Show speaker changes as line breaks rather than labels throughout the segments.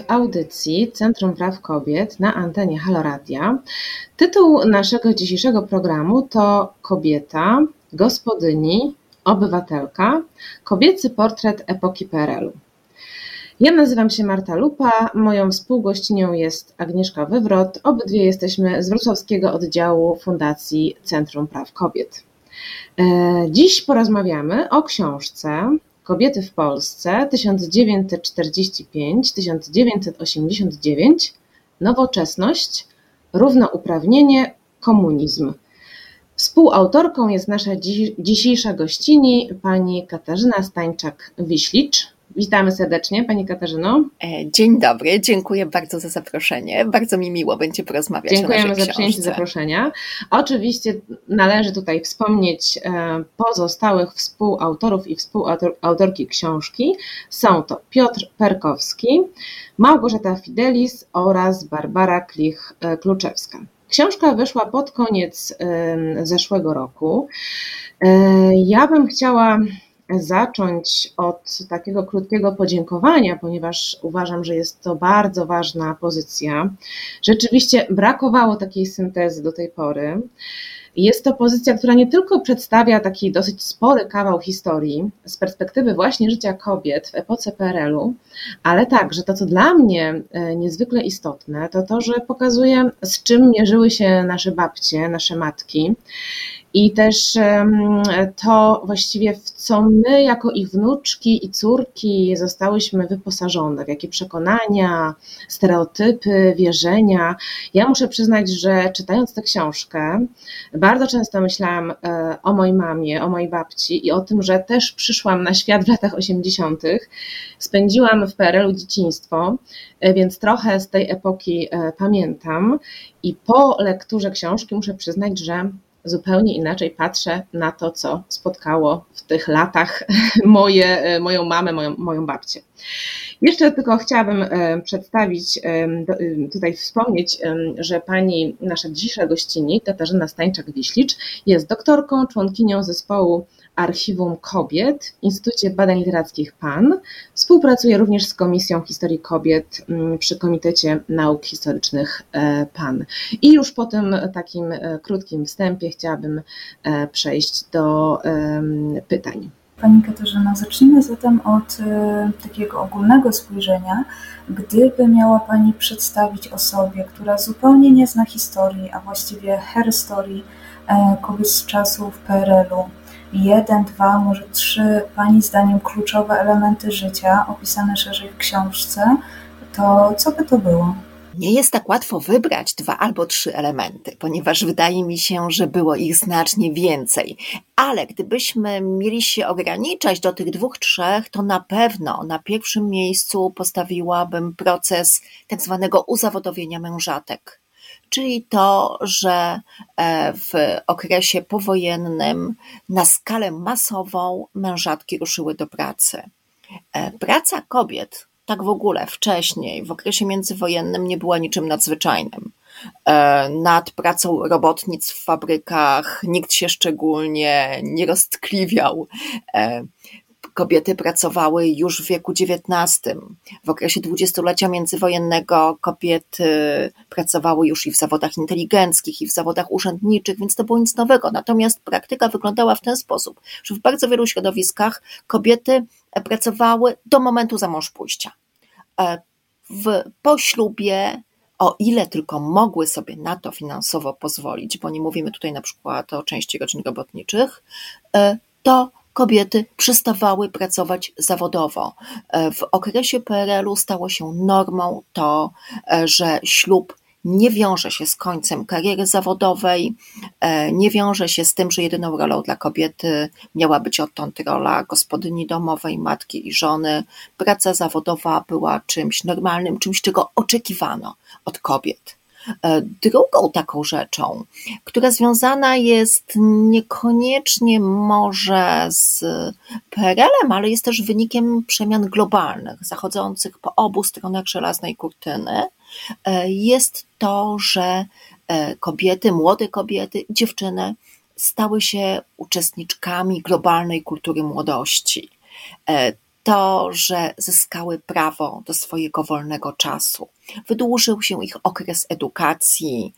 w audycji Centrum Praw Kobiet na antenie Haloradia. Tytuł naszego dzisiejszego programu to Kobieta, gospodyni, obywatelka, kobiecy portret epoki PRL-u. Ja nazywam się Marta Lupa, moją współgościnią jest Agnieszka Wywrot. Obydwie jesteśmy z wrocławskiego oddziału Fundacji Centrum Praw Kobiet. E, dziś porozmawiamy o książce Kobiety w Polsce 1945-1989 Nowoczesność, równouprawnienie, komunizm. Współautorką jest nasza dzisiejsza gościni, pani Katarzyna Stańczak-Wiślicz. Witamy serdecznie, Pani Katarzyno.
E, dzień dobry, dziękuję bardzo za zaproszenie. Bardzo mi miło będzie porozmawiać
Dziękujemy
o za
przyjęcie zaproszenia. Oczywiście należy tutaj wspomnieć e, pozostałych współautorów i współautorki książki. Są to Piotr Perkowski, Małgorzata Fidelis oraz Barbara Klich-Kluczewska. Książka wyszła pod koniec zeszłego roku. E, ja bym chciała zacząć od takiego krótkiego podziękowania, ponieważ uważam, że jest to bardzo ważna pozycja. Rzeczywiście brakowało takiej syntezy do tej pory. Jest to pozycja, która nie tylko przedstawia taki dosyć spory kawał historii z perspektywy właśnie życia kobiet w epoce PRL-u, ale także to, co dla mnie e, niezwykle istotne, to to, że pokazuje, z czym mierzyły się nasze babcie, nasze matki i też to właściwie w co my jako ich wnuczki i córki zostałyśmy wyposażone, w jakie przekonania, stereotypy, wierzenia. Ja muszę przyznać, że czytając tę książkę, bardzo często myślałam e, o mojej mamie, o mojej babci i o tym, że też przyszłam na świat w latach 80. Spędziłam w PRL-u dzieciństwo, e, więc trochę z tej epoki e, pamiętam. I po lekturze książki muszę przyznać, że zupełnie inaczej patrzę na to, co spotkało w tych latach moje, moją mamę, moją, moją babcię. Jeszcze tylko chciałabym e, przedstawić, e, e, tutaj wspomnieć, że pani, nasza dzisiejsza gościni, Katarzyna Stańczak-Wiślicz, jest doktorką, członkinią zespołu Archiwum Kobiet w Instytucie Badań Literackich PAN. Współpracuje również z Komisją Historii Kobiet mm, przy Komitecie Nauk Historycznych PAN. I już po tym takim krótkim wstępie chciałabym przejść do pytań.
Pani Katarzyna, zacznijmy zatem od e, takiego ogólnego spojrzenia. Gdyby miała Pani przedstawić osobie, która zupełnie nie zna historii, a właściwie herstorii e, kobiet z czasów PRL-u, jeden, dwa, może trzy Pani zdaniem kluczowe elementy życia opisane szerzej w książce, to co by to było?
Nie jest tak łatwo wybrać dwa albo trzy elementy, ponieważ wydaje mi się, że było ich znacznie więcej. Ale gdybyśmy mieli się ograniczać do tych dwóch, trzech, to na pewno na pierwszym miejscu postawiłabym proces tak zwanego uzawodowienia mężatek. Czyli to, że e, w okresie powojennym na skalę masową mężatki ruszyły do pracy. E, praca kobiet tak w ogóle wcześniej, w okresie międzywojennym nie była niczym nadzwyczajnym. E, nad pracą robotnic w fabrykach nikt się szczególnie nie roztkliwiał. E, kobiety pracowały już w wieku XIX. W okresie dwudziestolecia międzywojennego kobiety pracowały już i w zawodach inteligenckich, i w zawodach urzędniczych, więc to było nic nowego. Natomiast praktyka wyglądała w ten sposób, że w bardzo wielu środowiskach kobiety pracowały do momentu za mąż pójścia. E, w poślubie, o ile tylko mogły sobie na to finansowo pozwolić, bo nie mówimy tutaj na przykład o części rodzin robotniczych, e, to kobiety przestawały pracować zawodowo. E, w okresie PRL-u stało się normą to, że ślub nie wiąże się z końcem kariery zawodowej, e, nie wiąże się z tym, że jedyną rolą dla kobiety miała być odtąd rola gospodyni domowej, matki i żony. Praca zawodowa była czymś normalnym, czymś, czego oczekiwano od kobiet. E, drugą taką rzeczą, która związana jest niekoniecznie może z PRL-em, ale jest też wynikiem przemian globalnych, zachodzących po obu stronach żelaznej kurtyny, e, jest to, że e, kobiety, młode kobiety, dziewczyny stały się uczestniczkami globalnej kultury młodości. To, że zyskały prawo do swojego wolnego czasu. Wydłużył się ich okres edukacji,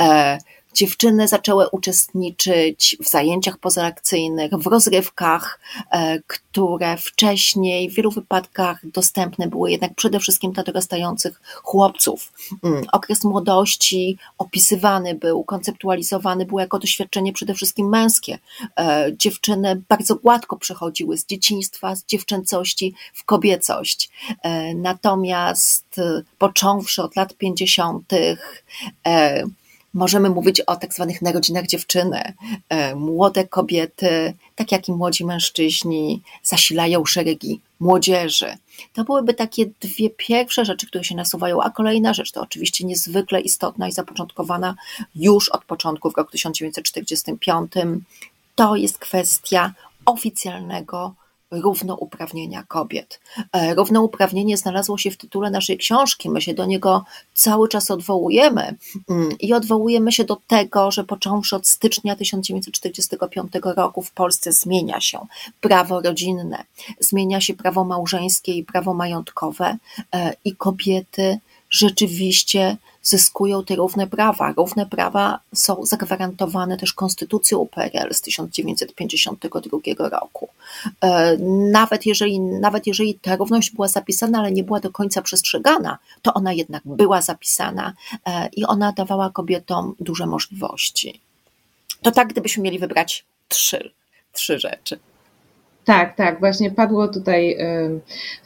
e, Dziewczyny zaczęły uczestniczyć w zajęciach pozalekcyjnych, w rozrywkach, e, które wcześniej w wielu wypadkach dostępne były jednak przede wszystkim dla dorastających chłopców. Mm, okres młodości opisywany był, konceptualizowany był jako doświadczenie przede wszystkim męskie. E, dziewczyny bardzo gładko przechodziły z dzieciństwa, z dziewczęcości w kobiecość. E, natomiast począwszy od lat 50., Możemy mówić o tak zwanych narodzinach dziewczyny. E, młode kobiety, tak jak i młodzi mężczyźni, zasilają szeregi młodzieży. To byłyby takie dwie pierwsze rzeczy, które się nasuwają, a kolejna rzecz to oczywiście niezwykle istotna i zapoczątkowana już od początku w roku 1945. To jest kwestia oficjalnego równouprawnienia kobiet. E, równouprawnienie znalazło się w tytule naszej książki, my się do niego cały czas odwołujemy mm, i odwołujemy się do tego, że począwszy od stycznia 1945 roku w Polsce zmienia się prawo rodzinne, zmienia się prawo małżeńskie i prawo majątkowe e, i kobiety rzeczywiście zyskują te równe prawa. Równe prawa są zagwarantowane też Konstytucją PRL z 1952 roku. E, nawet jeżeli, nawet jeżeli ta równość była zapisana, ale nie była do końca przestrzegana, to ona jednak była zapisana e, i ona dawała kobietom duże możliwości. To tak, gdybyśmy mieli wybrać trzy, trzy rzeczy.
Tak, tak, właśnie padło tutaj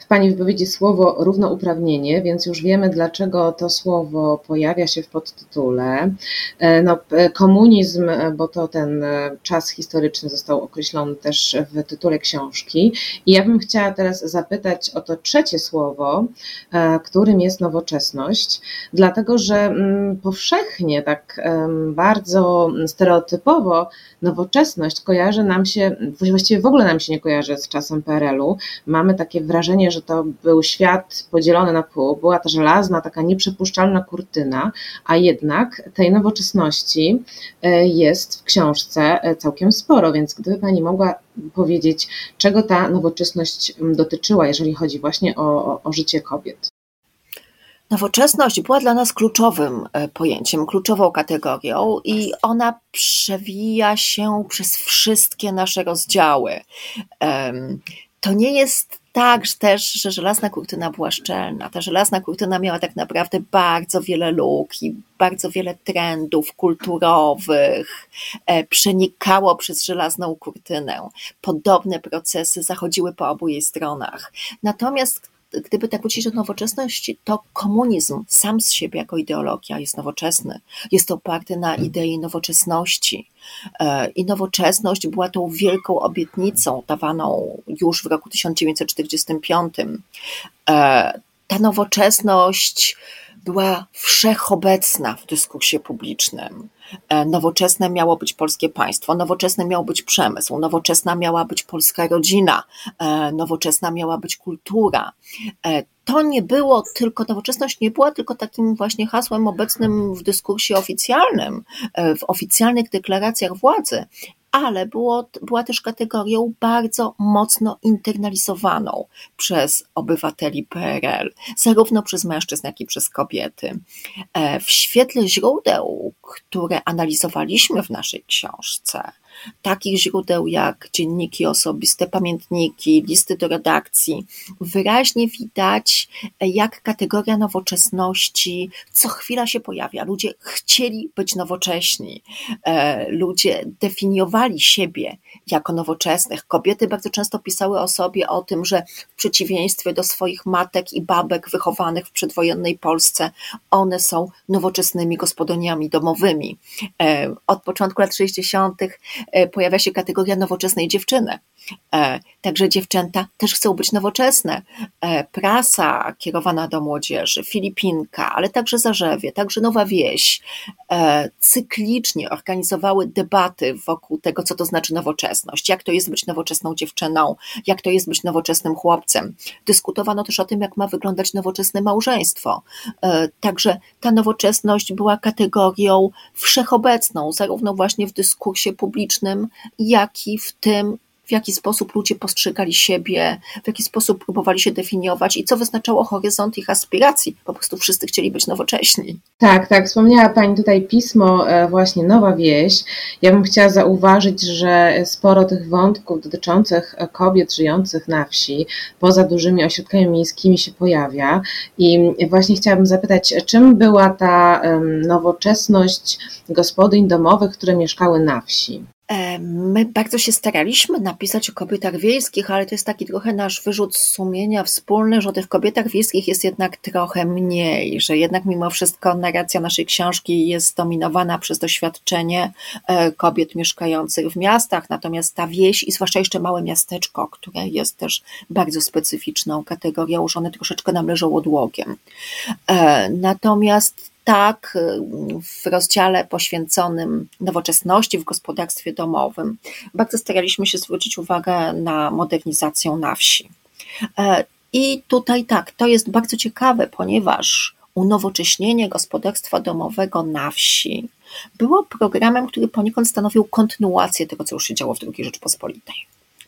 w Pani wypowiedzi słowo równouprawnienie, więc już wiemy, dlaczego to słowo pojawia się w podtytule. E, no, komunizm, bo to ten e, czas historyczny został określony też w tytule książki. I ja bym chciała teraz zapytać o to trzecie słowo, e, którym jest nowoczesność, dlatego że mm, powszechnie, tak bardzo stereotypowo, nowoczesność kojarzy nam się, właściwie w ogóle nam się nie kojarzy z czasem PRL-u. Mamy takie wrażenie, że to był świat podzielony na pół, była ta żelazna, taka nieprzepuszczalna kurtyna, a jednak tej nowoczesności e, jest w książce e, całkiem sporo, więc gdyby Pani mogła powiedzieć, czego ta nowoczesność dotyczyła, jeżeli chodzi właśnie o, o, o życie kobiet.
Nowoczesność była dla nas kluczowym e, pojęciem, kluczową kategorią i ona przewija się przez wszystkie nasze rozdziały. To nie jest tak że też, że żelazna kurtyna była szczelna. Ta żelazna kurtyna miała tak naprawdę bardzo wiele luk i bardzo wiele trendów kulturowych, e, przenikało przez żelazną kurtynę. Podobne procesy zachodziły po obu jej stronach. Natomiast gdyby tak wrócić do nowoczesności, to komunizm sam z siebie jako ideologia jest nowoczesny. Jest oparty na idei nowoczesności. E, I nowoczesność była tą wielką obietnicą dawaną już w roku 1945. E, ta nowoczesność była wszechobecna w dyskursie publicznym. E, nowoczesne miało być polskie państwo, nowoczesny miał być przemysł, nowoczesna miała być polska rodzina, e, nowoczesna miała być kultura. E, to nie było tylko, nowoczesność nie była tylko takim właśnie hasłem obecnym w dyskursie oficjalnym, w oficjalnych deklaracjach władzy, ale było, była też kategorią bardzo mocno internalizowaną przez obywateli PRL, zarówno przez mężczyzn, jak i przez kobiety. E, w świetle źródeł, które analizowaliśmy w naszej książce, takich źródeł jak dzienniki osobiste, pamiętniki, listy do redakcji, wyraźnie widać, jak kategoria nowoczesności co chwila się pojawia. Ludzie chcieli być nowocześni, e, ludzie definiowali siebie jako nowoczesnych. Kobiety bardzo często pisały o sobie o tym, że w przeciwieństwie do swoich matek i babek wychowanych w przedwojennej Polsce, one są nowoczesnymi gospodyniami domowymi. E, od początku lat 60. E, pojawia się kategoria nowoczesnej dziewczyny. E, także dziewczęta też chcą być nowoczesne. E, prasa kierowana do młodzieży, Filipinka, ale także Zarzewie, także Nowa Wieś, cyklicznie organizowały debaty wokół tego, co to znaczy nowoczesność, jak to jest być nowoczesną dziewczyną, jak to jest być nowoczesnym chłopcem. Dyskutowano też o tym, jak ma wyglądać nowoczesne małżeństwo. Także ta nowoczesność była kategorią wszechobecną, zarówno właśnie w dyskursie publicznym, jak i w tym, w jaki sposób ludzie postrzegali siebie, w jaki sposób próbowali się definiować i co wyznaczało horyzont ich aspiracji. Po prostu wszyscy chcieli być nowocześni.
Tak, tak. Wspomniała Pani tutaj pismo, e, właśnie Nowa Wieś. Ja bym chciała zauważyć, że sporo tych wątków dotyczących kobiet żyjących na wsi, poza dużymi ośrodkami miejskimi się pojawia. I właśnie chciałabym zapytać, czym była ta nowoczesność gospodyń domowych, które mieszkały na wsi?
My bardzo się staraliśmy napisać o kobietach wiejskich, ale to jest taki trochę nasz wyrzut sumienia wspólny, że o tych kobietach wiejskich jest jednak trochę mniej, że jednak mimo wszystko narracja naszej książki jest dominowana przez doświadczenie e, kobiet mieszkających w miastach, natomiast ta wieś i zwłaszcza jeszcze małe miasteczko, które jest też bardzo specyficzną kategorią, że one troszeczkę nam leżą odłogiem. E, natomiast tak y, w rozdziale poświęconym nowoczesności w gospodarstwie domowym bardzo staraliśmy się zwrócić uwagę na modernizację na wsi. E, I tutaj tak, to jest bardzo ciekawe, ponieważ unowocześnienie gospodarstwa domowego na wsi było programem, który poniekąd stanowił kontynuację tego, co już się działo w II Rzeczpospolitej.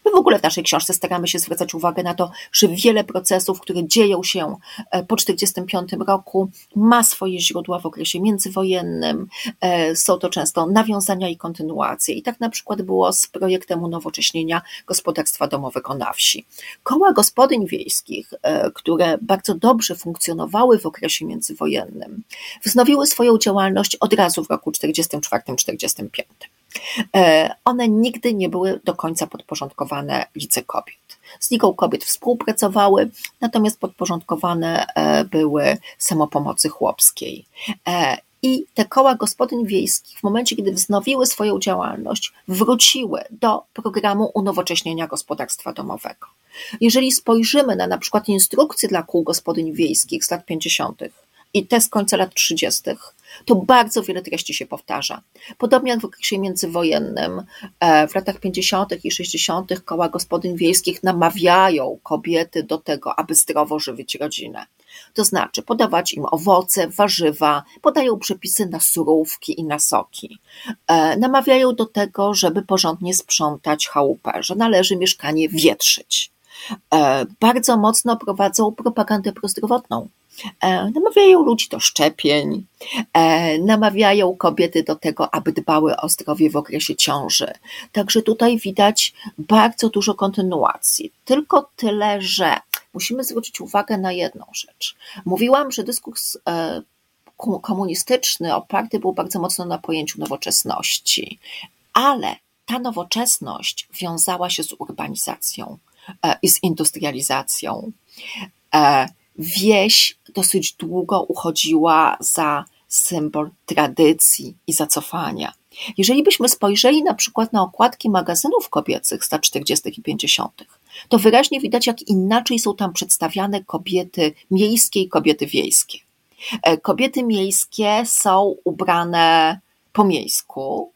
My w ogóle w naszej książce staramy się zwracać uwagę na to, że wiele procesów, które dzieją się e, po 1945 roku, ma swoje źródła w okresie międzywojennym. E, są to często nawiązania i kontynuacje. I tak na przykład było z projektem unowocześnienia gospodarstwa domowego na wsi. Koła gospodyń wiejskich, e, które bardzo dobrze funkcjonowały w okresie międzywojennym, wznowiły swoją działalność od razu w roku 1944-1945. E, one nigdy nie były do końca podporządkowane Lidze Kobiet. Z Ligą Kobiet współpracowały, natomiast podporządkowane e, były samopomocy chłopskiej. E, I te koła gospodyń wiejskich, w momencie, kiedy wznowiły swoją działalność, wróciły do programu unowocześnienia gospodarstwa domowego. Jeżeli spojrzymy na na przykład instrukcje dla kół gospodyń wiejskich z lat 50., i te z końca lat 30., to bardzo wiele treści się powtarza. Podobnie jak w okresie międzywojennym, e, w latach 50. i 60. koła gospodyń wiejskich namawiają kobiety do tego, aby zdrowo żywić rodzinę. To znaczy podawać im owoce, warzywa, podają przepisy na surówki i na soki. E, namawiają do tego, żeby porządnie sprzątać chałupę, że należy mieszkanie wietrzyć. E, bardzo mocno prowadzą propagandę prozdrowotną namawiają ludzi do szczepień, e, namawiają kobiety do tego, aby dbały o zdrowie w okresie ciąży. Także tutaj widać bardzo dużo kontynuacji. Tylko tyle, że musimy zwrócić uwagę na jedną rzecz. Mówiłam, że dyskurs e, komunistyczny oparty był bardzo mocno na pojęciu nowoczesności, ale ta nowoczesność wiązała się z urbanizacją i z industrializacją wieś dosyć długo uchodziła za symbol tradycji i zacofania. Jeżeli byśmy spojrzeli na przykład na okładki magazynów kobiecych z lat 40. i 50., to wyraźnie widać, jak inaczej są tam przedstawiane kobiety miejskie i kobiety wiejskie. E, kobiety miejskie są ubrane po miejsku,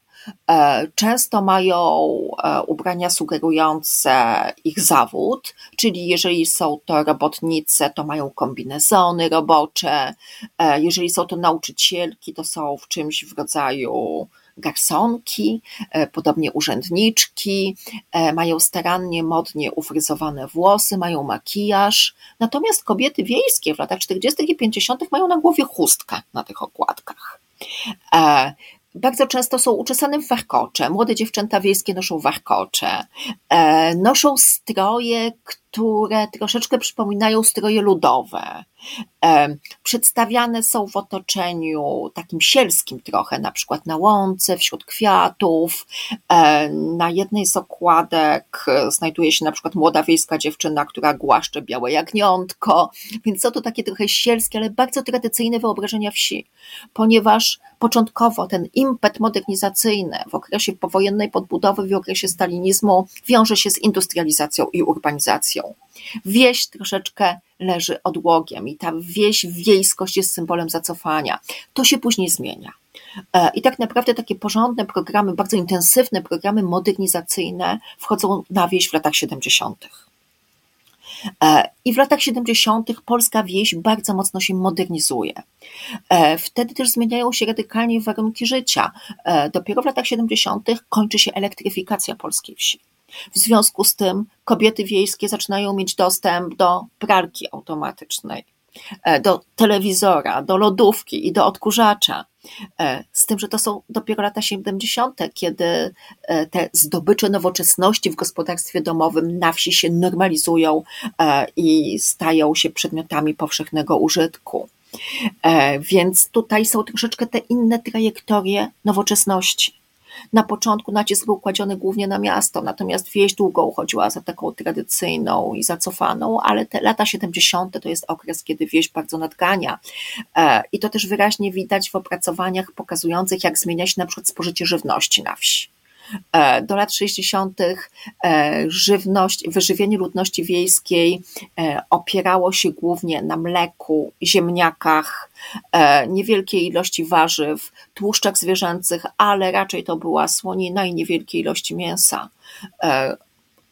często mają e, ubrania sugerujące ich zawód, czyli jeżeli są to robotnice, to mają kombinezony robocze, e, jeżeli są to nauczycielki, to są w czymś w rodzaju garsonki, podobnie urzędniczki, mają starannie, modnie ufryzowane włosy, mają makijaż. Natomiast kobiety wiejskie w latach 40. i 50. mają na głowie chustkę na tych okładkach bardzo często są uczesane w warkocze. Młode dziewczęta wiejskie noszą warkocze. E, noszą stroje, które troszeczkę przypominają stroje ludowe. Przedstawiane są w otoczeniu takim sielskim trochę, na przykład na łące, wśród kwiatów. Na jednej z okładek znajduje się na przykład młoda wiejska dziewczyna, która głaszcze białe jagniątko, więc są to takie trochę sielskie, ale bardzo tradycyjne wyobrażenia wsi, ponieważ początkowo ten impet modernizacyjny w okresie powojennej podbudowy, w okresie stalinizmu wiąże się z industrializacją i urbanizacją. Wieś troszeczkę leży odłogiem i ta wieś, wiejskość jest symbolem zacofania. To się później zmienia. E, I tak naprawdę takie porządne programy, bardzo intensywne programy modernizacyjne wchodzą na wieś w latach 70. E, I w latach 70. polska wieś bardzo mocno się modernizuje. E, wtedy też zmieniają się radykalnie warunki życia. Dopiero w latach 70. kończy się elektryfikacja polskiej wsi. W związku z tym kobiety wiejskie zaczynają mieć dostęp do pralki automatycznej, e, do telewizora, do lodówki i do odkurzacza. E, z tym, że to są dopiero lata 70., kiedy e, te zdobycze nowoczesności w gospodarstwie domowym na wsi się normalizują i stają się przedmiotami powszechnego użytku. Więc tutaj są troszeczkę te inne trajektorie nowoczesności. Na początku nacisk był kładziony głównie na miasto, natomiast wieś długo uchodziła za taką tradycyjną i zacofaną, ale te lata 70. to jest okres, kiedy wieś bardzo nadgania. E, I to też wyraźnie widać w opracowaniach pokazujących, jak zmienia się na przykład spożycie żywności na wsi. E, do lat 60. E, żywność, wyżywienie ludności wiejskiej e, opierało się głównie na mleku, ziemniakach, niewielkiej ilości warzyw, tłuszczach zwierzęcych, ale raczej to była słonina i niewielkiej ilości mięsa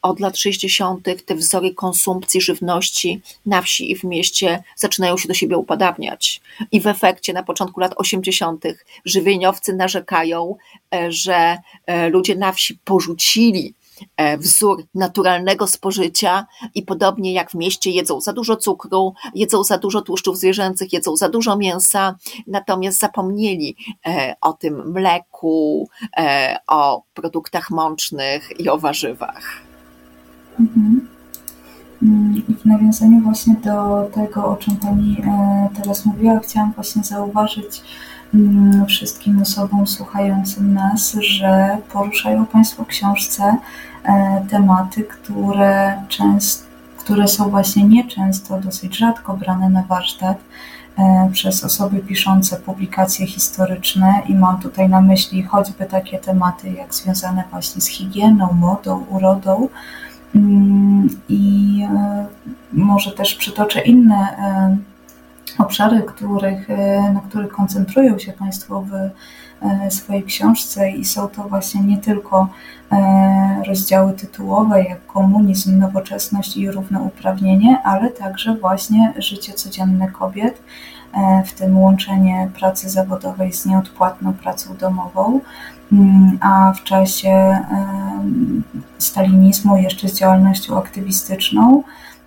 od lat 60. te wzory konsumpcji żywności na wsi i w mieście zaczynają się do siebie upadawniać. I w efekcie na początku lat 80. żywieniowcy narzekają, e, że e, ludzie na wsi porzucili e, wzór naturalnego spożycia i podobnie jak w mieście jedzą za dużo cukru, jedzą za dużo tłuszczów zwierzęcych, jedzą za dużo mięsa, natomiast zapomnieli o tym mleku, o produktach mącznych i o warzywach.
Mhm. Mm, I w nawiązaniu właśnie do tego, o czym Pani e, teraz mówiła, chciałam właśnie zauważyć mm, wszystkim osobom słuchającym nas, że poruszają Państwo w książce e, tematy, które, które są właśnie nieczęsto, dosyć rzadko brane na warsztat e, przez osoby piszące publikacje historyczne i mam tutaj na myśli choćby takie tematy jak związane właśnie z higieną, modą, urodą, I e, może też przytoczę inne e, obszary, których, e, na których koncentrują się Państwo w swojej książce i są to właśnie nie tylko rozdziały tytułowe jak komunizm, nowoczesność i równouprawnienie, ale także właśnie życie codzienne kobiet, w tym łączenie pracy zawodowej z nieodpłatną pracą domową, mm, a w czasie stalinizmu jeszcze z działalnością aktywistyczną.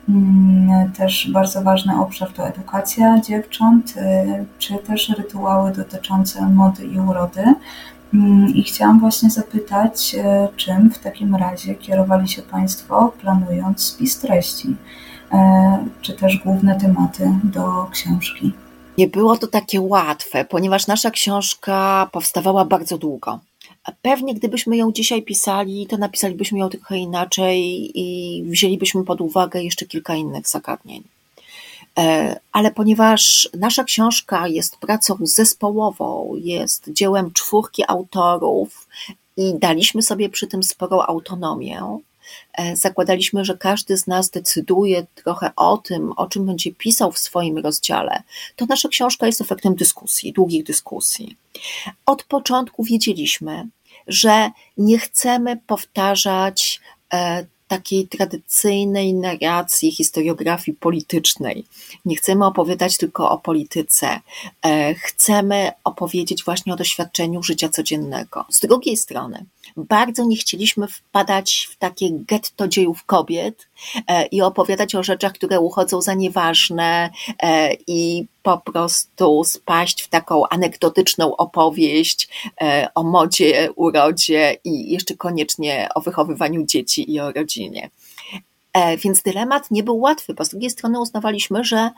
Mm, też bardzo ważny obszar to edukacja dziewcząt, y, czy też rytuały dotyczące mody i urody. Mm, I chciałam właśnie zapytać, czym w takim razie kierowali się Państwo, planując spis treści, czy też główne tematy do książki?
Nie było to takie łatwe, ponieważ nasza książka powstawała bardzo długo. Pewnie gdybyśmy ją dzisiaj pisali, to napisalibyśmy ją trochę inaczej i wzięlibyśmy pod uwagę jeszcze kilka innych zagadnień. E, ale ponieważ nasza książka jest pracą zespołową, jest dziełem czwórki autorów i daliśmy sobie przy tym sporą autonomię, zakładaliśmy, że każdy z nas decyduje trochę o tym, o czym będzie pisał w swoim rozdziale, to nasza książka jest efektem dyskusji, długich dyskusji. Od początku wiedzieliśmy, że nie chcemy powtarzać e, takiej tradycyjnej narracji historiografii politycznej. Nie chcemy opowiadać tylko o polityce. E, chcemy opowiedzieć właśnie o doświadczeniu życia codziennego. Z drugiej strony, bardzo nie chcieliśmy wpadać w takie getto dziejów kobiet e, i opowiadać o rzeczach, które uchodzą za nieważne e, i po prostu spaść w taką anegdotyczną opowieść e, o modzie, urodzie i jeszcze koniecznie o wychowywaniu dzieci i o rodzinie. E, więc dylemat nie był łatwy, bo z drugiej strony uznawaliśmy, że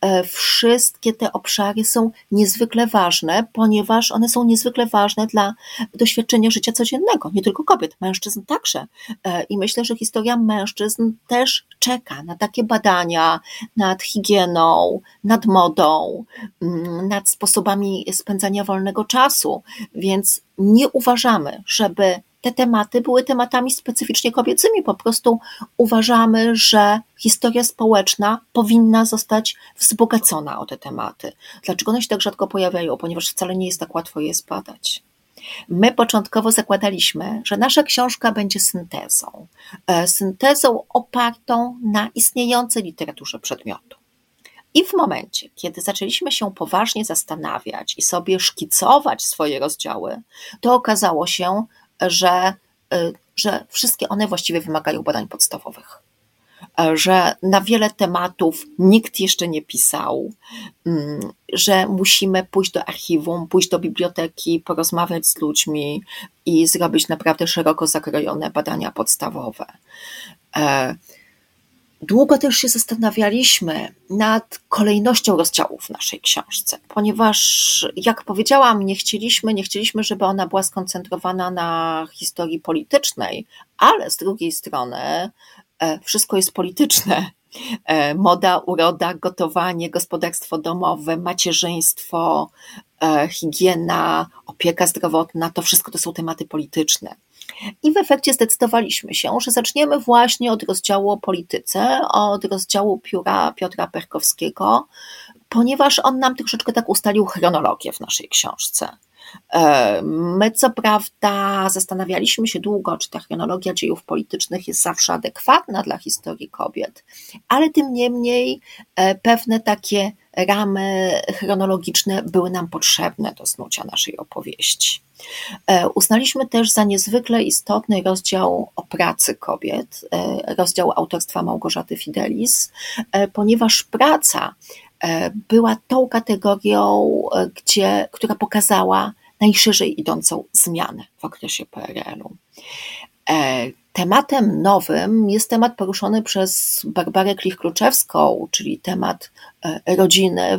e, wszystkie te obszary są niezwykle ważne, ponieważ one są niezwykle ważne dla doświadczenia życia codziennego, nie tylko kobiet, mężczyzn także. E, I myślę, że historia mężczyzn też czeka na takie badania nad higieną, nad modą, mm, nad sposobami spędzania wolnego czasu, więc nie uważamy, żeby te tematy były tematami specyficznie kobiecymi. Po prostu uważamy, że historia społeczna powinna zostać wzbogacona o te tematy. Dlaczego one się tak rzadko pojawiają? Ponieważ wcale nie jest tak łatwo je zbadać. My początkowo zakładaliśmy, że nasza książka będzie syntezą. E, syntezą opartą na istniejącej literaturze przedmiotu. I w momencie, kiedy zaczęliśmy się poważnie zastanawiać i sobie szkicować swoje rozdziały, to okazało się, że że wszystkie one właściwie wymagają badań podstawowych że na wiele tematów nikt jeszcze nie pisał, mm, że musimy pójść do archiwum, pójść do biblioteki, porozmawiać z ludźmi i zrobić naprawdę szeroko zakrojone badania podstawowe. Długo też się zastanawialiśmy nad kolejnością rozdziałów w naszej książce, ponieważ, jak powiedziałam, nie chcieliśmy, nie chcieliśmy, żeby ona była skoncentrowana na historii politycznej, ale z drugiej strony E, wszystko jest polityczne. E, moda, uroda, gotowanie, gospodarstwo domowe, macierzyństwo, e, higiena, opieka zdrowotna to wszystko to są tematy polityczne. I w efekcie zdecydowaliśmy się, że zaczniemy właśnie od rozdziału o polityce, od rozdziału pióra Piotra Perkowskiego, ponieważ on nam troszeczkę tak ustalił chronologię w naszej książce. E, my, co prawda, zastanawialiśmy się długo, czy ta chronologia dziejów politycznych jest zawsze adekwatna dla historii kobiet, ale tym niemniej e, pewne takie ramy chronologiczne były nam potrzebne do snucia naszej opowieści. E, uznaliśmy też za niezwykle istotny rozdział o pracy kobiet, rozdział autorstwa Małgorzaty Fidelis, ponieważ praca była tą kategorią, gdzie, która pokazała najszerzej idącą zmianę w okresie PRL-u. E, tematem nowym jest temat poruszony przez Barbarę Klich-Kluczewską, czyli temat e, rodziny, e,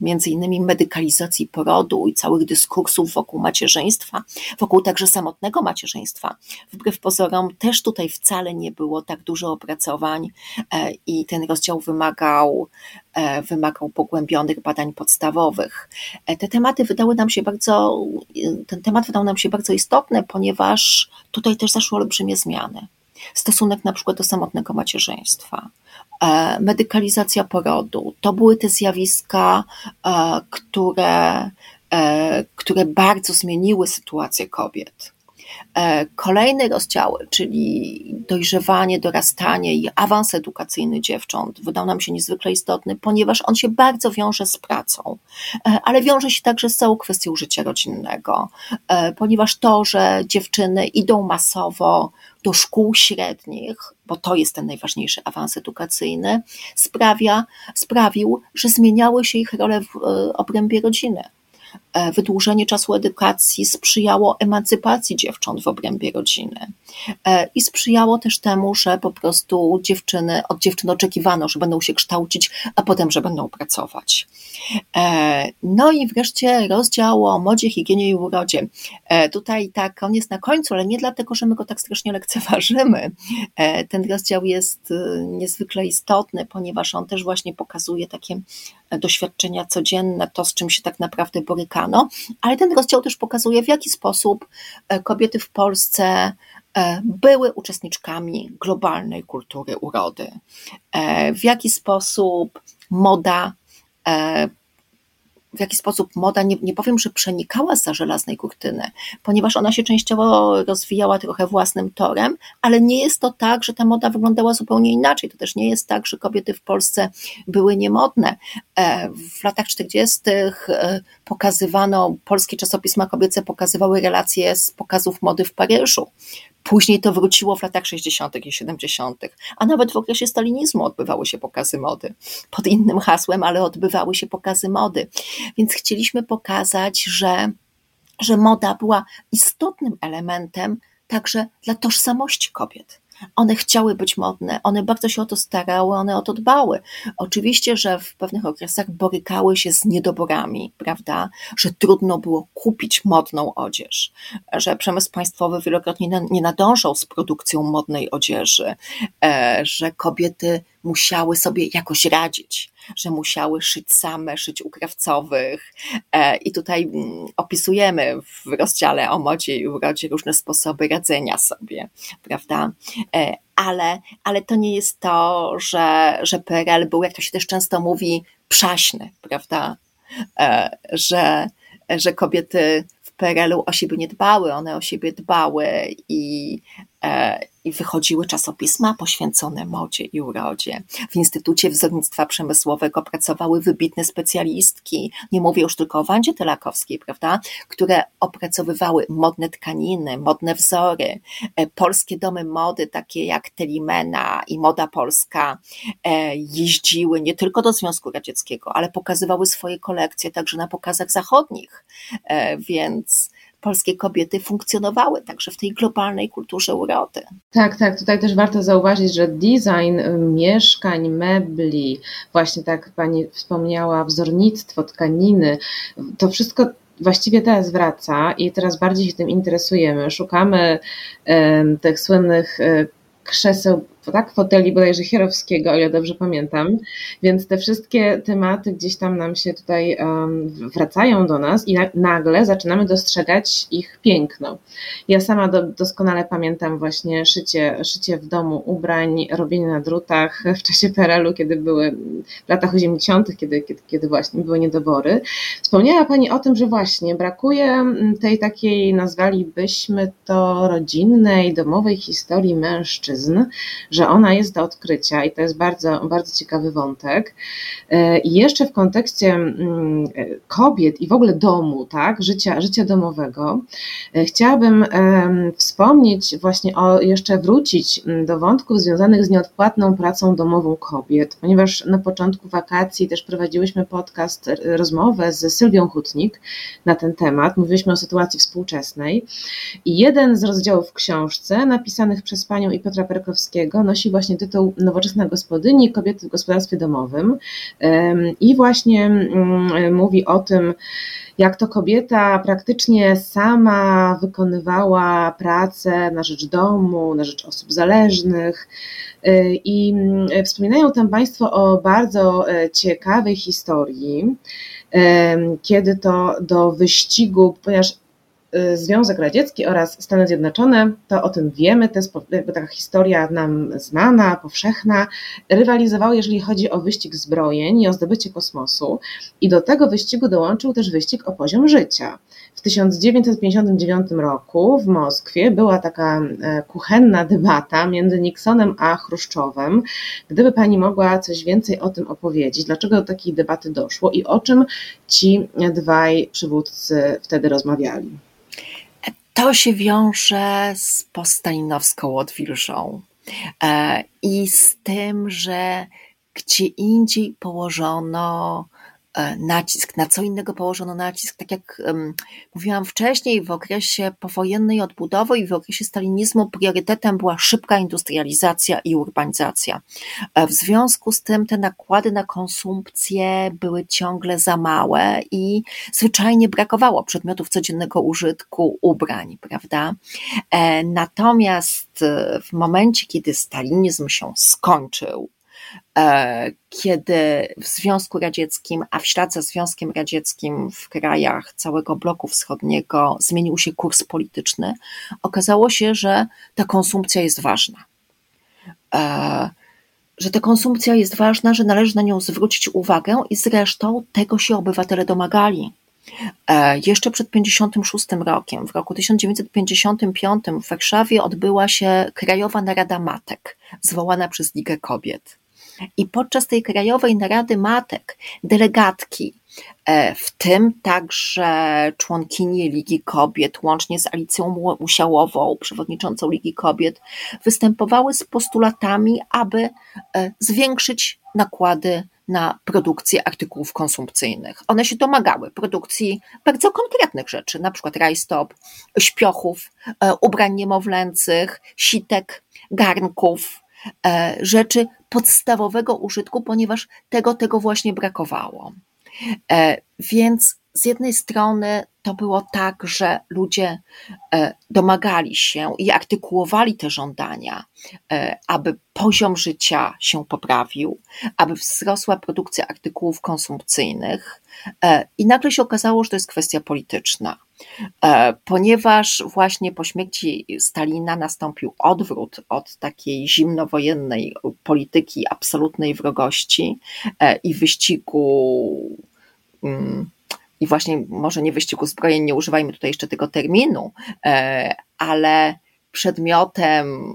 między innymi medykalizacji porodu i całych dyskursów wokół macierzyństwa, wokół także samotnego macierzyństwa. Wbrew pozorom też tutaj wcale nie było tak dużo opracowań i ten rozdział wymagał E, wymagał pogłębionych badań podstawowych. E, te tematy wydały nam się bardzo, ten temat wydał nam się bardzo istotny, ponieważ tutaj też zaszły olbrzymie zmiany. Stosunek na przykład do samotnego macierzyństwa, e, medykalizacja porodu, to były te zjawiska, które, które bardzo zmieniły sytuację kobiet. E, kolejne rozdziały, czyli dojrzewanie, dorastanie i awans edukacyjny dziewcząt, wydał nam się niezwykle istotny, ponieważ on się bardzo wiąże z pracą, e, ale wiąże się także z całą kwestią życia rodzinnego, e, ponieważ to, że dziewczyny idą masowo do szkół średnich, bo to jest ten najważniejszy awans edukacyjny, sprawia, sprawił, że zmieniały się ich role w obrębie rodziny. E, wydłużenie czasu edukacji sprzyjało emancypacji dziewcząt w obrębie rodziny e, i sprzyjało też temu, że po prostu dziewczyny, od dziewczyn oczekiwano, że będą się kształcić, a potem, że będą pracować. E, no i wreszcie rozdział o modzie, higienie i urodzie. Tutaj tak, on jest na końcu, ale nie dlatego, że my go tak strasznie lekceważymy. Ten rozdział jest niezwykle istotny, ponieważ on też właśnie pokazuje takie doświadczenia codzienne, to z czym się tak naprawdę borykano, ale ten rozdział też pokazuje, w jaki sposób e, kobiety w Polsce e, były uczestniczkami globalnej kultury urody, e, w jaki sposób moda w jaki sposób moda, nie, nie powiem, że przenikała za żelaznej kurtyny, ponieważ ona się częściowo rozwijała trochę własnym torem, ale nie jest to tak, że ta moda wyglądała zupełnie inaczej. To też nie jest tak, że kobiety w Polsce były niemodne. E, w latach 40. E, pokazywano, polskie czasopisma kobiece pokazywały relacje z pokazów mody w Paryżu. Później to wróciło w latach 60. i 70., a nawet w okresie stalinizmu odbywały się pokazy mody. Pod innym hasłem, ale odbywały się pokazy mody. Więc chcieliśmy pokazać, że, że moda była istotnym elementem także dla tożsamości kobiet. One chciały być modne, one bardzo się o to starały, one o to dbały. Oczywiście, że w pewnych okresach borykały się z niedoborami, prawda? Że trudno było kupić modną odzież, że przemysł państwowy wielokrotnie nie nadążał z produkcją modnej odzieży, e, że kobiety musiały sobie jakoś radzić, że musiały szyć same, szyć u krawcowych. E, I tutaj mm, opisujemy w rozdziale o modzie i urodzie różne sposoby radzenia sobie, prawda? E, ale, ale to nie jest to, że, że PRL był, jak to się też często mówi, przaśny, prawda? E, że, że kobiety w PRL-u o siebie nie dbały, one o siebie dbały i i wychodziły czasopisma poświęcone modzie i urodzie. W Instytucie Wzornictwa Przemysłowego pracowały wybitne specjalistki, nie mówię już tylko o Wandzie Telakowskiej, prawda, które opracowywały modne tkaniny, modne wzory. E, polskie domy mody, takie jak Telimena i Moda Polska, e, jeździły nie tylko do Związku Radzieckiego, ale pokazywały swoje kolekcje także na pokazach zachodnich, e, więc polskie kobiety funkcjonowały także w tej globalnej kulturze urody.
Tak, tak. Tutaj też warto zauważyć, że design mieszkań, mebli, właśnie tak Pani wspomniała, wzornictwo, tkaniny, to wszystko właściwie teraz wraca i teraz bardziej się tym interesujemy. Szukamy tych słynnych um, krzeseł tak, foteli bodajże Hierowskiego, o ile dobrze pamiętam. Więc te wszystkie tematy gdzieś tam nam się tutaj um, wracają do nas i na, nagle zaczynamy dostrzegać ich piękno. Ja sama do, doskonale pamiętam właśnie szycie, szycie w domu ubrań, robienie na drutach w czasie PRL-u, kiedy były w latach 80., kiedy, kiedy, kiedy właśnie były niedobory. Wspomniała Pani o tym, że właśnie brakuje tej takiej, nazwalibyśmy to rodzinnej, domowej historii mężczyzn, że ona jest do odkrycia i to jest bardzo, bardzo ciekawy wątek. E, I jeszcze w kontekście mm, kobiet i w ogóle domu, tak, życia, życia domowego, e, chciałabym wspomnieć właśnie o, jeszcze wrócić mm, do wątków związanych z nieodpłatną pracą domową kobiet, ponieważ na początku wakacji też prowadziłyśmy podcast, rozmowę z Sylwią Hutnik na ten temat. Mówiliśmy o sytuacji współczesnej i jeden z rozdziałów w książce napisanych przez panią i Piotra Perkowskiego nosi właśnie tytuł Nowoczesna gospodyni kobiety w gospodarstwie domowym i właśnie mm, mówi o tym, jak to kobieta praktycznie sama wykonywała pracę na rzecz domu, na rzecz osób zależnych. Y, I mm, wspominają tam Państwo o bardzo e, ciekawej historii, kiedy to do wyścigu, ponieważ Związek Radziecki oraz Stany Zjednoczone, to o tym wiemy, to jest jakby taka historia nam znana, powszechna, rywalizowały, jeżeli chodzi o wyścig zbrojeń i o zdobycie kosmosu i do tego wyścigu dołączył też wyścig o poziom życia. W 1959 roku w Moskwie była taka e, kuchenna debata między Nixonem a Chruszczowem. Gdyby Pani mogła coś więcej o tym opowiedzieć, dlaczego do takiej debaty doszło i o czym ci dwaj przywódcy wtedy rozmawiali?
To się wiąże z postalinowską odwilżą e, i z tym, że gdzie indziej położono nacisk, na co innego położono nacisk, tak jak um, mówiłam wcześniej, w okresie powojennej odbudowy i w okresie stalinizmu priorytetem była szybka industrializacja i urbanizacja. E, w związku z tym te nakłady na konsumpcję były ciągle za małe i zwyczajnie brakowało przedmiotów codziennego użytku, ubrań, prawda? E, natomiast w momencie, kiedy stalinizm się skończył, E, kiedy w Związku Radzieckim, a w ślad za Związkiem Radzieckim w krajach całego bloku wschodniego zmienił się kurs polityczny, okazało się, że ta konsumpcja jest ważna. E, że ta konsumpcja jest ważna, że należy na nią zwrócić uwagę i zresztą tego się obywatele domagali. E, jeszcze przed 56 rokiem, w roku 1955 w Warszawie odbyła się Krajowa Narada Matek, zwołana przez Ligę Kobiet. I podczas tej krajowej narady matek delegatki, e, w tym także członkinie Ligi Kobiet, łącznie z Alicją Musiałową, przewodniczącą Ligi Kobiet, występowały z postulatami, aby e, zwiększyć nakłady na produkcję artykułów konsumpcyjnych. One się domagały produkcji bardzo konkretnych rzeczy, na przykład rajstop, śpiochów, e, ubrań niemowlęcych, sitek, garnków, rzeczy podstawowego użytku, ponieważ tego, tego właśnie brakowało. E, więc z jednej strony to było tak, że ludzie e, domagali się i artykułowali te żądania, e, aby poziom życia się poprawił, aby wzrosła produkcja artykułów konsumpcyjnych, i nagle się okazało, że to jest kwestia polityczna. E, ponieważ właśnie po śmierci Stalina nastąpił odwrót od takiej zimnowojennej polityki absolutnej wrogości e, i wyścigu mm, i właśnie może nie wyścigu zbrojeń, nie używajmy tutaj jeszcze tego terminu, e, ale przedmiotem,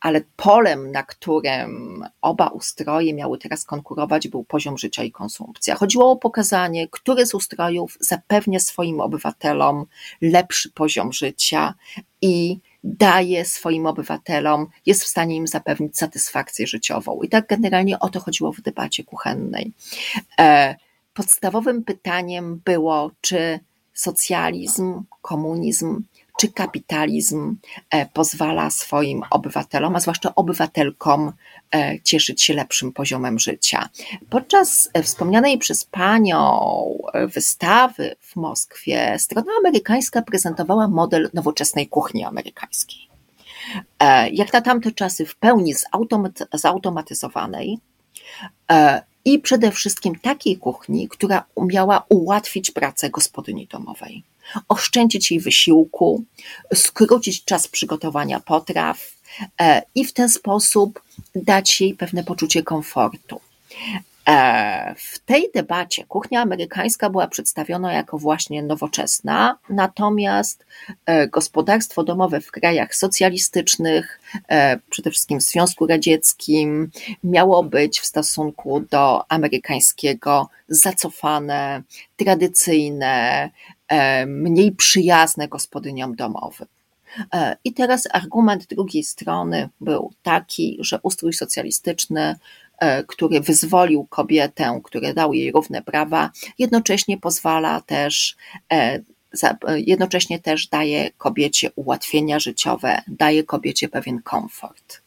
ale polem, na którym oba ustroje miały teraz konkurować, był poziom życia i konsumpcja. Chodziło o pokazanie, który z ustrojów zapewnia swoim obywatelom lepszy poziom życia i daje swoim obywatelom, jest w stanie im zapewnić satysfakcję życiową. I tak generalnie o to chodziło w debacie kuchennej. Podstawowym pytaniem było, czy socjalizm, komunizm czy kapitalizm e, pozwala swoim obywatelom, a zwłaszcza obywatelkom, e, cieszyć się lepszym poziomem życia. Podczas e, wspomnianej przez panią wystawy w Moskwie strona amerykańska prezentowała model nowoczesnej kuchni amerykańskiej. Jak na tamte czasy w pełni zautomatyzowanej, i przede wszystkim takiej kuchni, która umiała ułatwić pracę gospodyni domowej oszczędzić jej wysiłku, skrócić czas przygotowania potraw e, i w ten sposób dać jej pewne poczucie komfortu. E, w tej debacie kuchnia amerykańska była przedstawiona jako właśnie nowoczesna, natomiast e, gospodarstwo domowe w krajach socjalistycznych, przede wszystkim w Związku Radzieckim, miało być w stosunku do amerykańskiego zacofane, tradycyjne, E, mniej przyjazne gospodyniom domowym. E, I teraz argument drugiej strony był taki, że ustrój socjalistyczny, e, który wyzwolił kobietę, który dał jej równe prawa, jednocześnie pozwala też jednocześnie też daje kobiecie ułatwienia życiowe, daje kobiecie pewien komfort.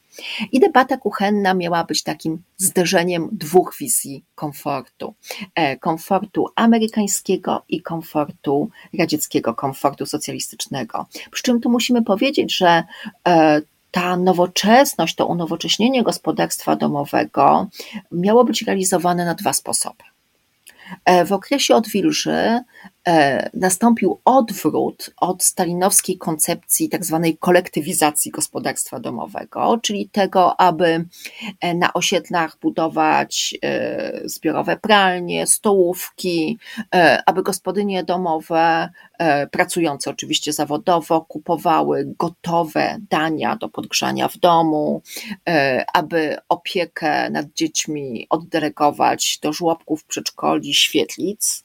I debata kuchenna miała być takim zderzeniem dwóch wizji komfortu. E, komfortu amerykańskiego i komfortu radzieckiego, komfortu socjalistycznego. Przy czym tu musimy powiedzieć, że e, ta nowoczesność, to unowocześnienie gospodarstwa domowego miało być realizowane na dwa sposoby. E, w okresie odwilży nastąpił odwrót od stalinowskiej koncepcji tak zwanej kolektywizacji gospodarstwa domowego, czyli tego, aby e, na osiedlach budować e, zbiorowe pralnie, stołówki, aby gospodynie domowe, pracujące oczywiście zawodowo, kupowały gotowe dania do podgrzania w domu, aby opiekę nad dziećmi oddelegować do żłobków, przedszkoli, świetlic.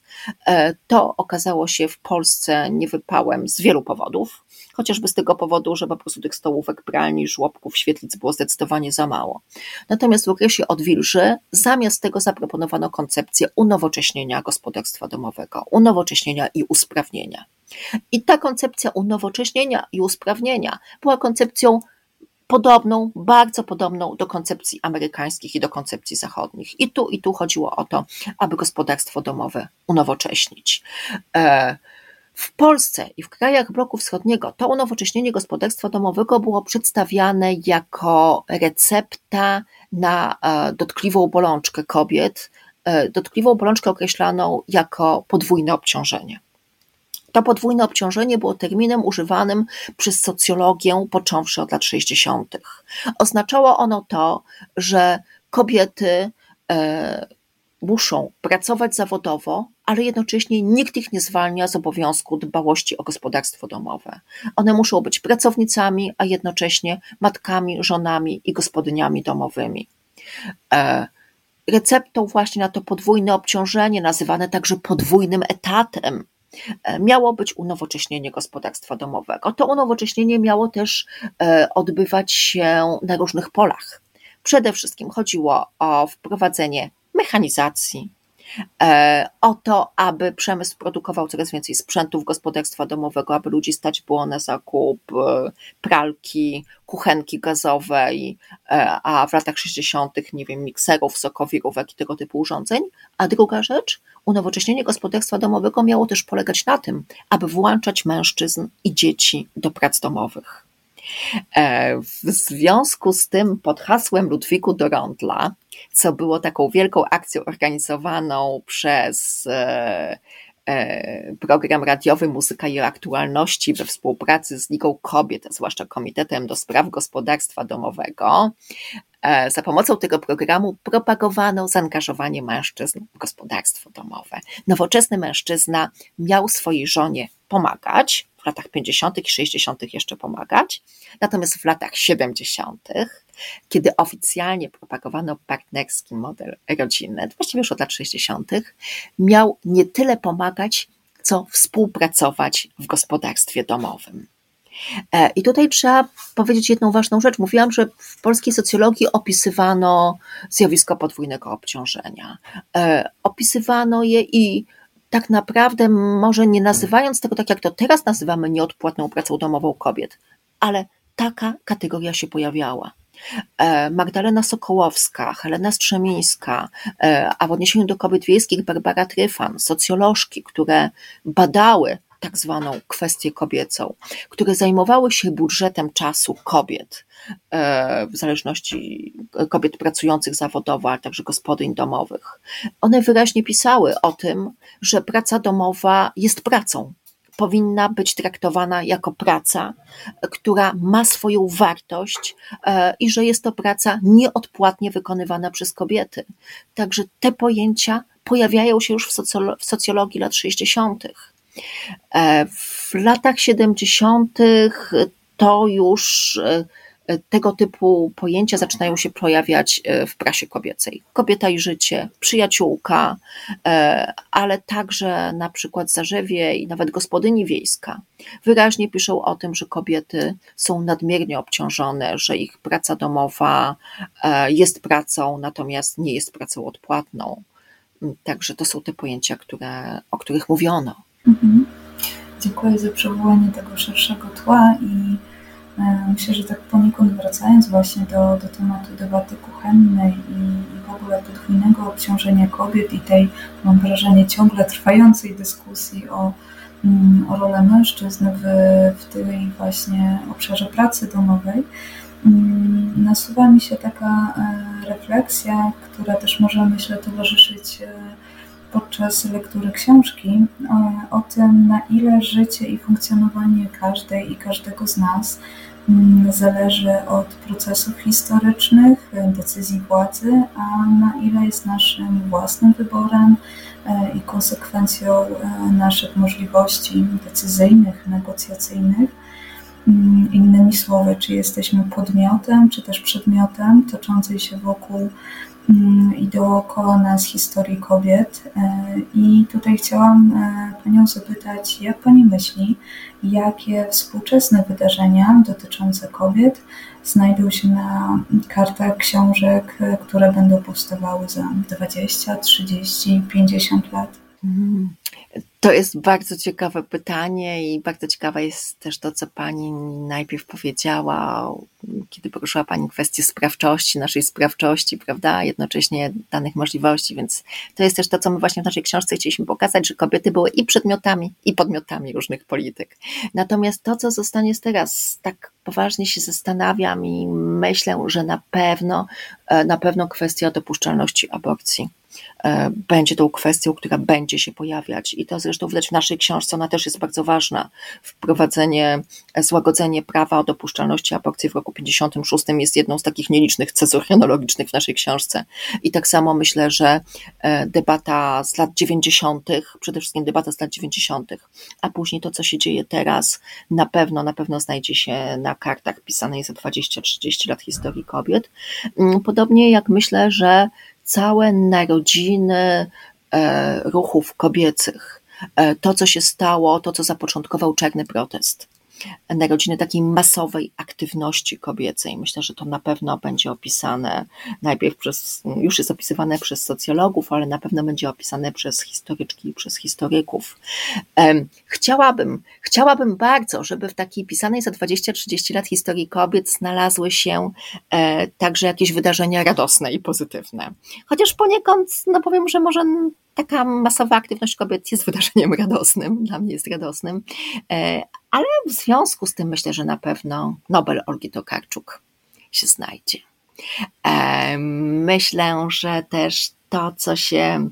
To okazało się w Polsce niewypałem z wielu powodów, chociażby z tego powodu, że po prostu tych stołówek, pralni, żłobków, świetlic było zdecydowanie za mało. Natomiast w okresie odwilży zamiast tego zaproponowano koncepcję unowocześnienia gospodarstwa domowego, unowocześnienia i usprawnienia. I ta koncepcja unowocześnienia i usprawnienia była koncepcją podobną, bardzo podobną do koncepcji amerykańskich i do koncepcji zachodnich. I tu, i tu chodziło o to, aby gospodarstwo domowe unowocześnić. E, w Polsce i w krajach bloku wschodniego to unowocześnienie gospodarstwa domowego było przedstawiane jako recepta na e, dotkliwą bolączkę kobiet, e, dotkliwą bolączkę określaną jako podwójne obciążenie. To podwójne obciążenie było terminem używanym przez socjologię począwszy od lat 60. Oznaczało ono to, że kobiety e, muszą pracować zawodowo, ale jednocześnie nikt ich nie zwalnia z obowiązku dbałości o gospodarstwo domowe. One muszą być pracownicami, a jednocześnie matkami, żonami i gospodyniami domowymi. E, receptą właśnie na to podwójne obciążenie, nazywane także podwójnym etatem, miało być unowocześnienie gospodarstwa domowego. To unowocześnienie miało też e, odbywać się na różnych polach. Przede wszystkim chodziło o wprowadzenie mechanizacji, e, o to, aby przemysł produkował coraz więcej sprzętów gospodarstwa domowego, aby ludzi stać było na zakup pralki, kuchenki gazowej, a w latach 60., nie wiem, mikserów, sokowirówek i tego typu urządzeń. A druga rzecz, Unowocześnienie gospodarstwa domowego miało też polegać na tym, aby włączać mężczyzn i dzieci do prac domowych. E, w związku z tym, pod hasłem Ludwiku Dorondla, co było taką wielką akcją organizowaną przez e, e, program radiowy Muzyka i Aktualności we współpracy z Ligą Kobiet, a zwłaszcza Komitetem do Spraw Gospodarstwa Domowego, za pomocą tego programu propagowano zaangażowanie mężczyzn w gospodarstwo domowe. Nowoczesny mężczyzna miał swojej żonie pomagać, w latach 50. i 60. jeszcze pomagać. Natomiast w latach 70., kiedy oficjalnie propagowano partnerski model rodzinny, właściwie już od lat 60., miał nie tyle pomagać, co współpracować w gospodarstwie domowym. E, I tutaj trzeba powiedzieć jedną ważną rzecz. Mówiłam, że w polskiej socjologii opisywano zjawisko podwójnego obciążenia. E, opisywano je i tak naprawdę, może nie nazywając tego tak, jak to teraz nazywamy nieodpłatną pracą domową kobiet, ale taka kategoria się pojawiała. E, Magdalena Sokołowska, Helena Strzemińska, a w odniesieniu do kobiet wiejskich Barbara Tryfan, socjolożki, które badały tak zwaną kwestię kobiecą, które zajmowały się budżetem czasu kobiet, e, w zależności kobiet pracujących zawodowo, ale także gospodyń domowych. One wyraźnie pisały o tym, że praca domowa jest pracą. Powinna być traktowana jako praca, która ma swoją wartość e, i że jest to praca nieodpłatnie wykonywana przez kobiety. Także te pojęcia pojawiają się już w socjologii lat 60. E, w latach 70. to już e, tego typu pojęcia zaczynają się pojawiać e, w prasie kobiecej. Kobieta i życie, przyjaciółka, ale także na przykład Zarzewie i nawet gospodyni wiejska wyraźnie piszą o tym, że kobiety są nadmiernie obciążone, że ich praca domowa jest pracą, natomiast nie jest pracą odpłatną. Także to są te pojęcia, które, o których mówiono. Mhm.
Dziękuję za przywołanie tego szerszego tła i e, myślę, że tak poniekąd wracając właśnie do, do tematu debaty kuchennej i, i w ogóle podwójnego obciążenia kobiet i tej, mam wrażenie, ciągle trwającej dyskusji o, mm, o rolę mężczyzn w, w tej właśnie obszarze pracy domowej, mm, nasuwa mi się taka e, refleksja, która też może, myślę, towarzyszyć e, podczas lektury książki o, o tym, na ile życie i funkcjonowanie każdej i każdego z nas mm, zależy od procesów historycznych, decyzji władzy, a na ile jest naszym własnym wyborem e, i konsekwencją e, naszych możliwości decyzyjnych, negocjacyjnych. Mm, innymi słowy, czy jesteśmy podmiotem, czy też przedmiotem toczącej się wokół i dookoła nas historii kobiet. E, I tutaj chciałam e, Panią zapytać, jak Pani myśli, jakie współczesne wydarzenia dotyczące kobiet znajdą się na kartach książek, e, które będą powstawały za 20, 30, 50 lat? Mm.
To jest bardzo ciekawe pytanie i bardzo ciekawe jest też to, co Pani najpierw powiedziała, kiedy poruszyła Pani kwestię sprawczości, naszej sprawczości, prawda, jednocześnie danych możliwości, więc to jest też to, co my właśnie w naszej książce chcieliśmy pokazać, że kobiety były i przedmiotami, i podmiotami różnych polityk. Natomiast to, co zostanie teraz, tak poważnie się zastanawiam i myślę, że na pewno, e, na pewno kwestia dopuszczalności aborcji będzie tą kwestią, która będzie się pojawiać. I to zresztą widać w naszej książce, ona też jest bardzo ważna. Wprowadzenie, e, złagodzenie prawa o dopuszczalności aborcji w roku 56 jest jedną z takich nielicznych cezur chronologicznych w naszej książce. I tak samo myślę, że e, debata z lat 90., przede wszystkim debata z lat 90., a później to, co się dzieje teraz, na pewno, na pewno znajdzie się na kartach pisanej za 20-30 lat historii kobiet. Mm, podobnie jak myślę, że całe narodziny e, ruchów kobiecych, e, to co się stało, to co zapoczątkował czarny protest narodziny takiej masowej aktywności kobiecej. Myślę, że to na pewno będzie opisane najpierw przez, już jest opisywane przez socjologów, ale na pewno będzie opisane przez historyczki i przez historyków. Chciałabym, chciałabym bardzo, żeby w takiej pisanej za 20-30 lat historii kobiet znalazły się e, także jakieś wydarzenia radosne i pozytywne. Chociaż poniekąd, no powiem, że może taka masowa aktywność kobiet jest wydarzeniem radosnym, dla mnie jest radosnym, e, ale w związku z tym myślę, że na pewno Nobel Olgi Tokarczuk się znajdzie. E, myślę, że też to, co się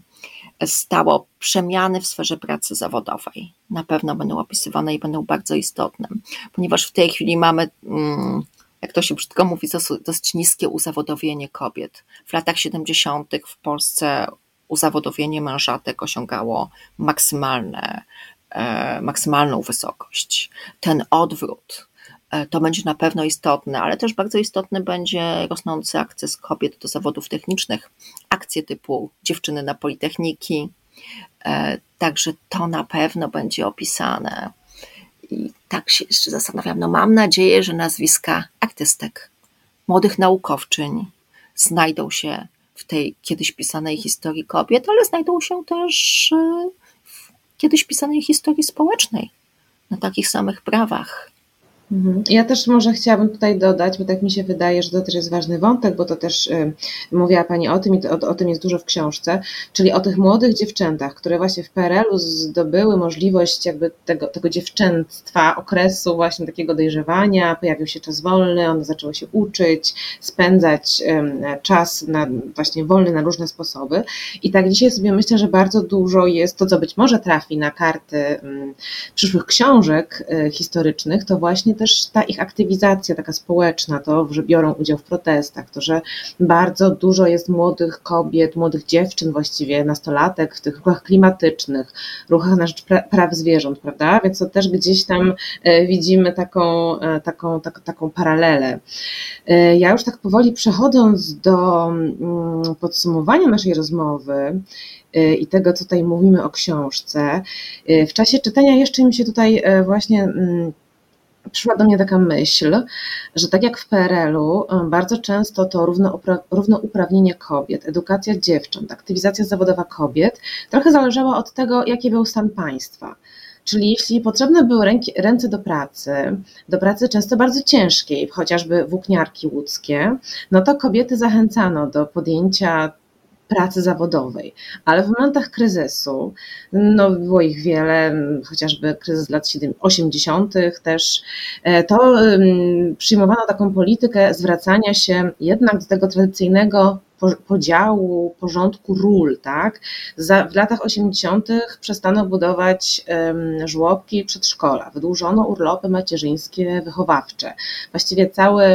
stało, przemiany w sferze pracy zawodowej, na pewno będą opisywane i będą bardzo istotne, ponieważ w tej chwili mamy mm, jak to się brzydko mówi, dosyć niskie uzawodowienie kobiet. W latach 70. w Polsce uzawodowienie mężatek osiągało maksymalne e, maksymalną wysokość. Ten odwrót e, to będzie na pewno istotne, ale też bardzo istotny będzie rosnący akces kobiet do zawodów technicznych, akcje typu dziewczyny na politechniki. E, także to na pewno będzie opisane. I tak się jeszcze zastanawiam. No mam nadzieję, że nazwiska artystek, młodych naukowczyń znajdą się w tej kiedyś pisanej historii kobiet, ale znajdą się też e, w kiedyś pisanej historii społecznej, na takich samych prawach.
Mhm. Ja też może chciałabym tutaj dodać, bo tak mi się wydaje, że to też jest ważny wątek, bo to też y, mówiła Pani o tym i to, o, o, tym jest dużo w książce, czyli o tych młodych dziewczętach, które właśnie w PRL-u zdobyły możliwość jakby tego, tego dziewczęctwa, okresu właśnie takiego dojrzewania, pojawił się czas wolny, one zaczęły się uczyć, spędzać y, czas na, właśnie wolny na różne sposoby i tak dzisiaj sobie myślę, że bardzo dużo jest to, co być może trafi na karty y, przyszłych książek y, historycznych, to właśnie też ta ich aktywizacja taka społeczna, to, że biorą udział w protestach, to, że bardzo dużo jest młodych kobiet, młodych dziewczyn właściwie, nastolatek w tych ruchach klimatycznych, ruchach na rzecz praw zwierząt, prawda? Więc to też gdzieś tam e, widzimy taką, e, taką, tak, taką paralelę. E, ja już tak powoli przechodząc do mm, podsumowania naszej rozmowy, i tego, co tutaj mówimy o książce. W czasie czytania jeszcze mi się tutaj właśnie mm, przyszła do mnie taka myśl, że tak jak w PRL-u, bardzo często to równouprawnienie kobiet, edukacja dziewcząt, aktywizacja zawodowa kobiet trochę zależała od tego, jaki był stan państwa. Czyli jeśli potrzebne były ręki, ręce do pracy, do pracy często bardzo ciężkiej, chociażby włókniarki łódzkie, no to kobiety zachęcano do podjęcia pracy zawodowej, ale w momentach kryzysu, no było ich wiele, chociażby kryzys lat 80. też, e, to przyjmowano taką politykę zwracania się jednak do tego tradycyjnego podziału, porządku ról, tak? Za, w latach 80. przestano budować um, żłobki i przedszkola, wydłużono urlopy macierzyńskie, wychowawcze. Właściwie cały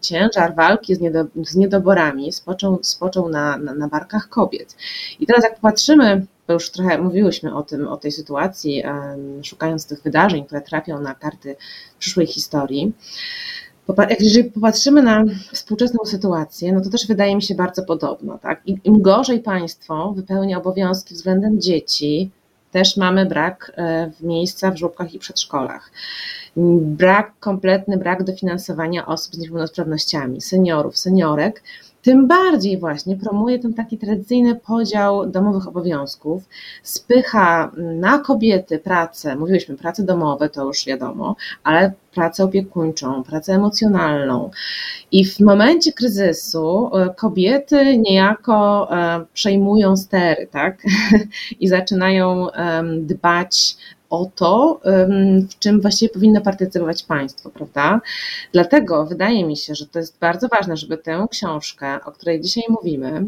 ciężar walki z, niedo, z niedoborami spoczął, spoczął na, na, na barkach kobiet. I teraz jak popatrzymy bo już trochę mówiłyśmy o tym, o tej sytuacji, szukając tych wydarzeń, które trafią na karty przyszłej historii, jeżeli popatrzymy na współczesną sytuację, no to też wydaje mi się bardzo podobno. Tak? Im gorzej państwo wypełnia obowiązki względem dzieci, też mamy brak e, miejsca w żłobkach i przedszkolach. Brak, kompletny brak dofinansowania osób z niepełnosprawnościami, seniorów, seniorek, tym bardziej właśnie promuje ten taki tradycyjny podział domowych obowiązków, spycha na kobiety pracę, mówiliśmy pracę domowe, to już wiadomo, ale pracę opiekuńczą, pracę emocjonalną. I w momencie kryzysu e, kobiety niejako e, przejmują stery, tak? I zaczynają dbać o to, w czym właściwie powinno partycypować państwo, prawda? Dlatego wydaje mi się, że to jest bardzo ważne, żeby tę książkę, o której dzisiaj mówimy,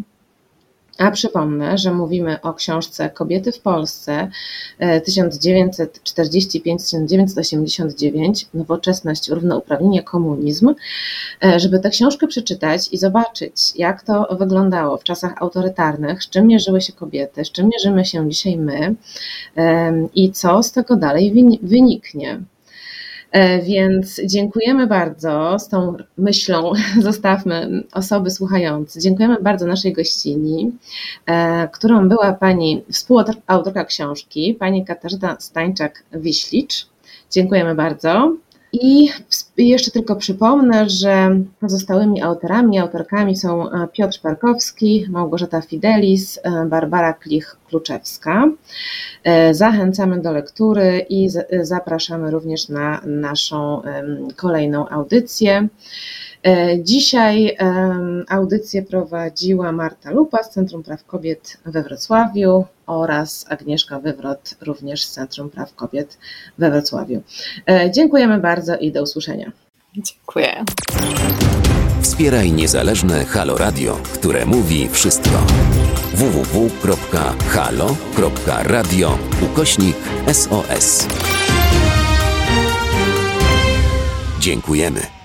a przypomnę, że mówimy o książce Kobiety w Polsce 1945-1989, e, Nowoczesność, Równouprawnienie, Komunizm, e, żeby tę książkę przeczytać i zobaczyć, jak to wyglądało w czasach autorytarnych, z czym mierzyły się kobiety, z czym mierzymy się dzisiaj my i co z tego dalej wyniknie. E, więc dziękujemy bardzo. Z tą myślą zostawmy osoby słuchające. Dziękujemy bardzo naszej gościni, e, którą była pani współautorka książki, pani Katarzyna Stańczak-Wiślicz. Dziękujemy bardzo. I jeszcze tylko przypomnę, że pozostałymi autorami, autorkami są e, Piotr Parkowski, Małgorzata Fidelis, e, Barbara Klich-Kluczewska. E, zachęcamy do lektury i zapraszamy również na naszą kolejną audycję. E, dzisiaj audycję prowadziła Marta Lupa z Centrum Praw Kobiet we Wrocławiu oraz Agnieszka Wywrot również z Centrum Praw Kobiet we Wrocławiu. E, dziękujemy bardzo i do usłyszenia.
Dziękuję.
Wspieraj niezależne Halo Radio, które mówi wszystko. www.halo.radio ukośnik SOS. Dziękujemy.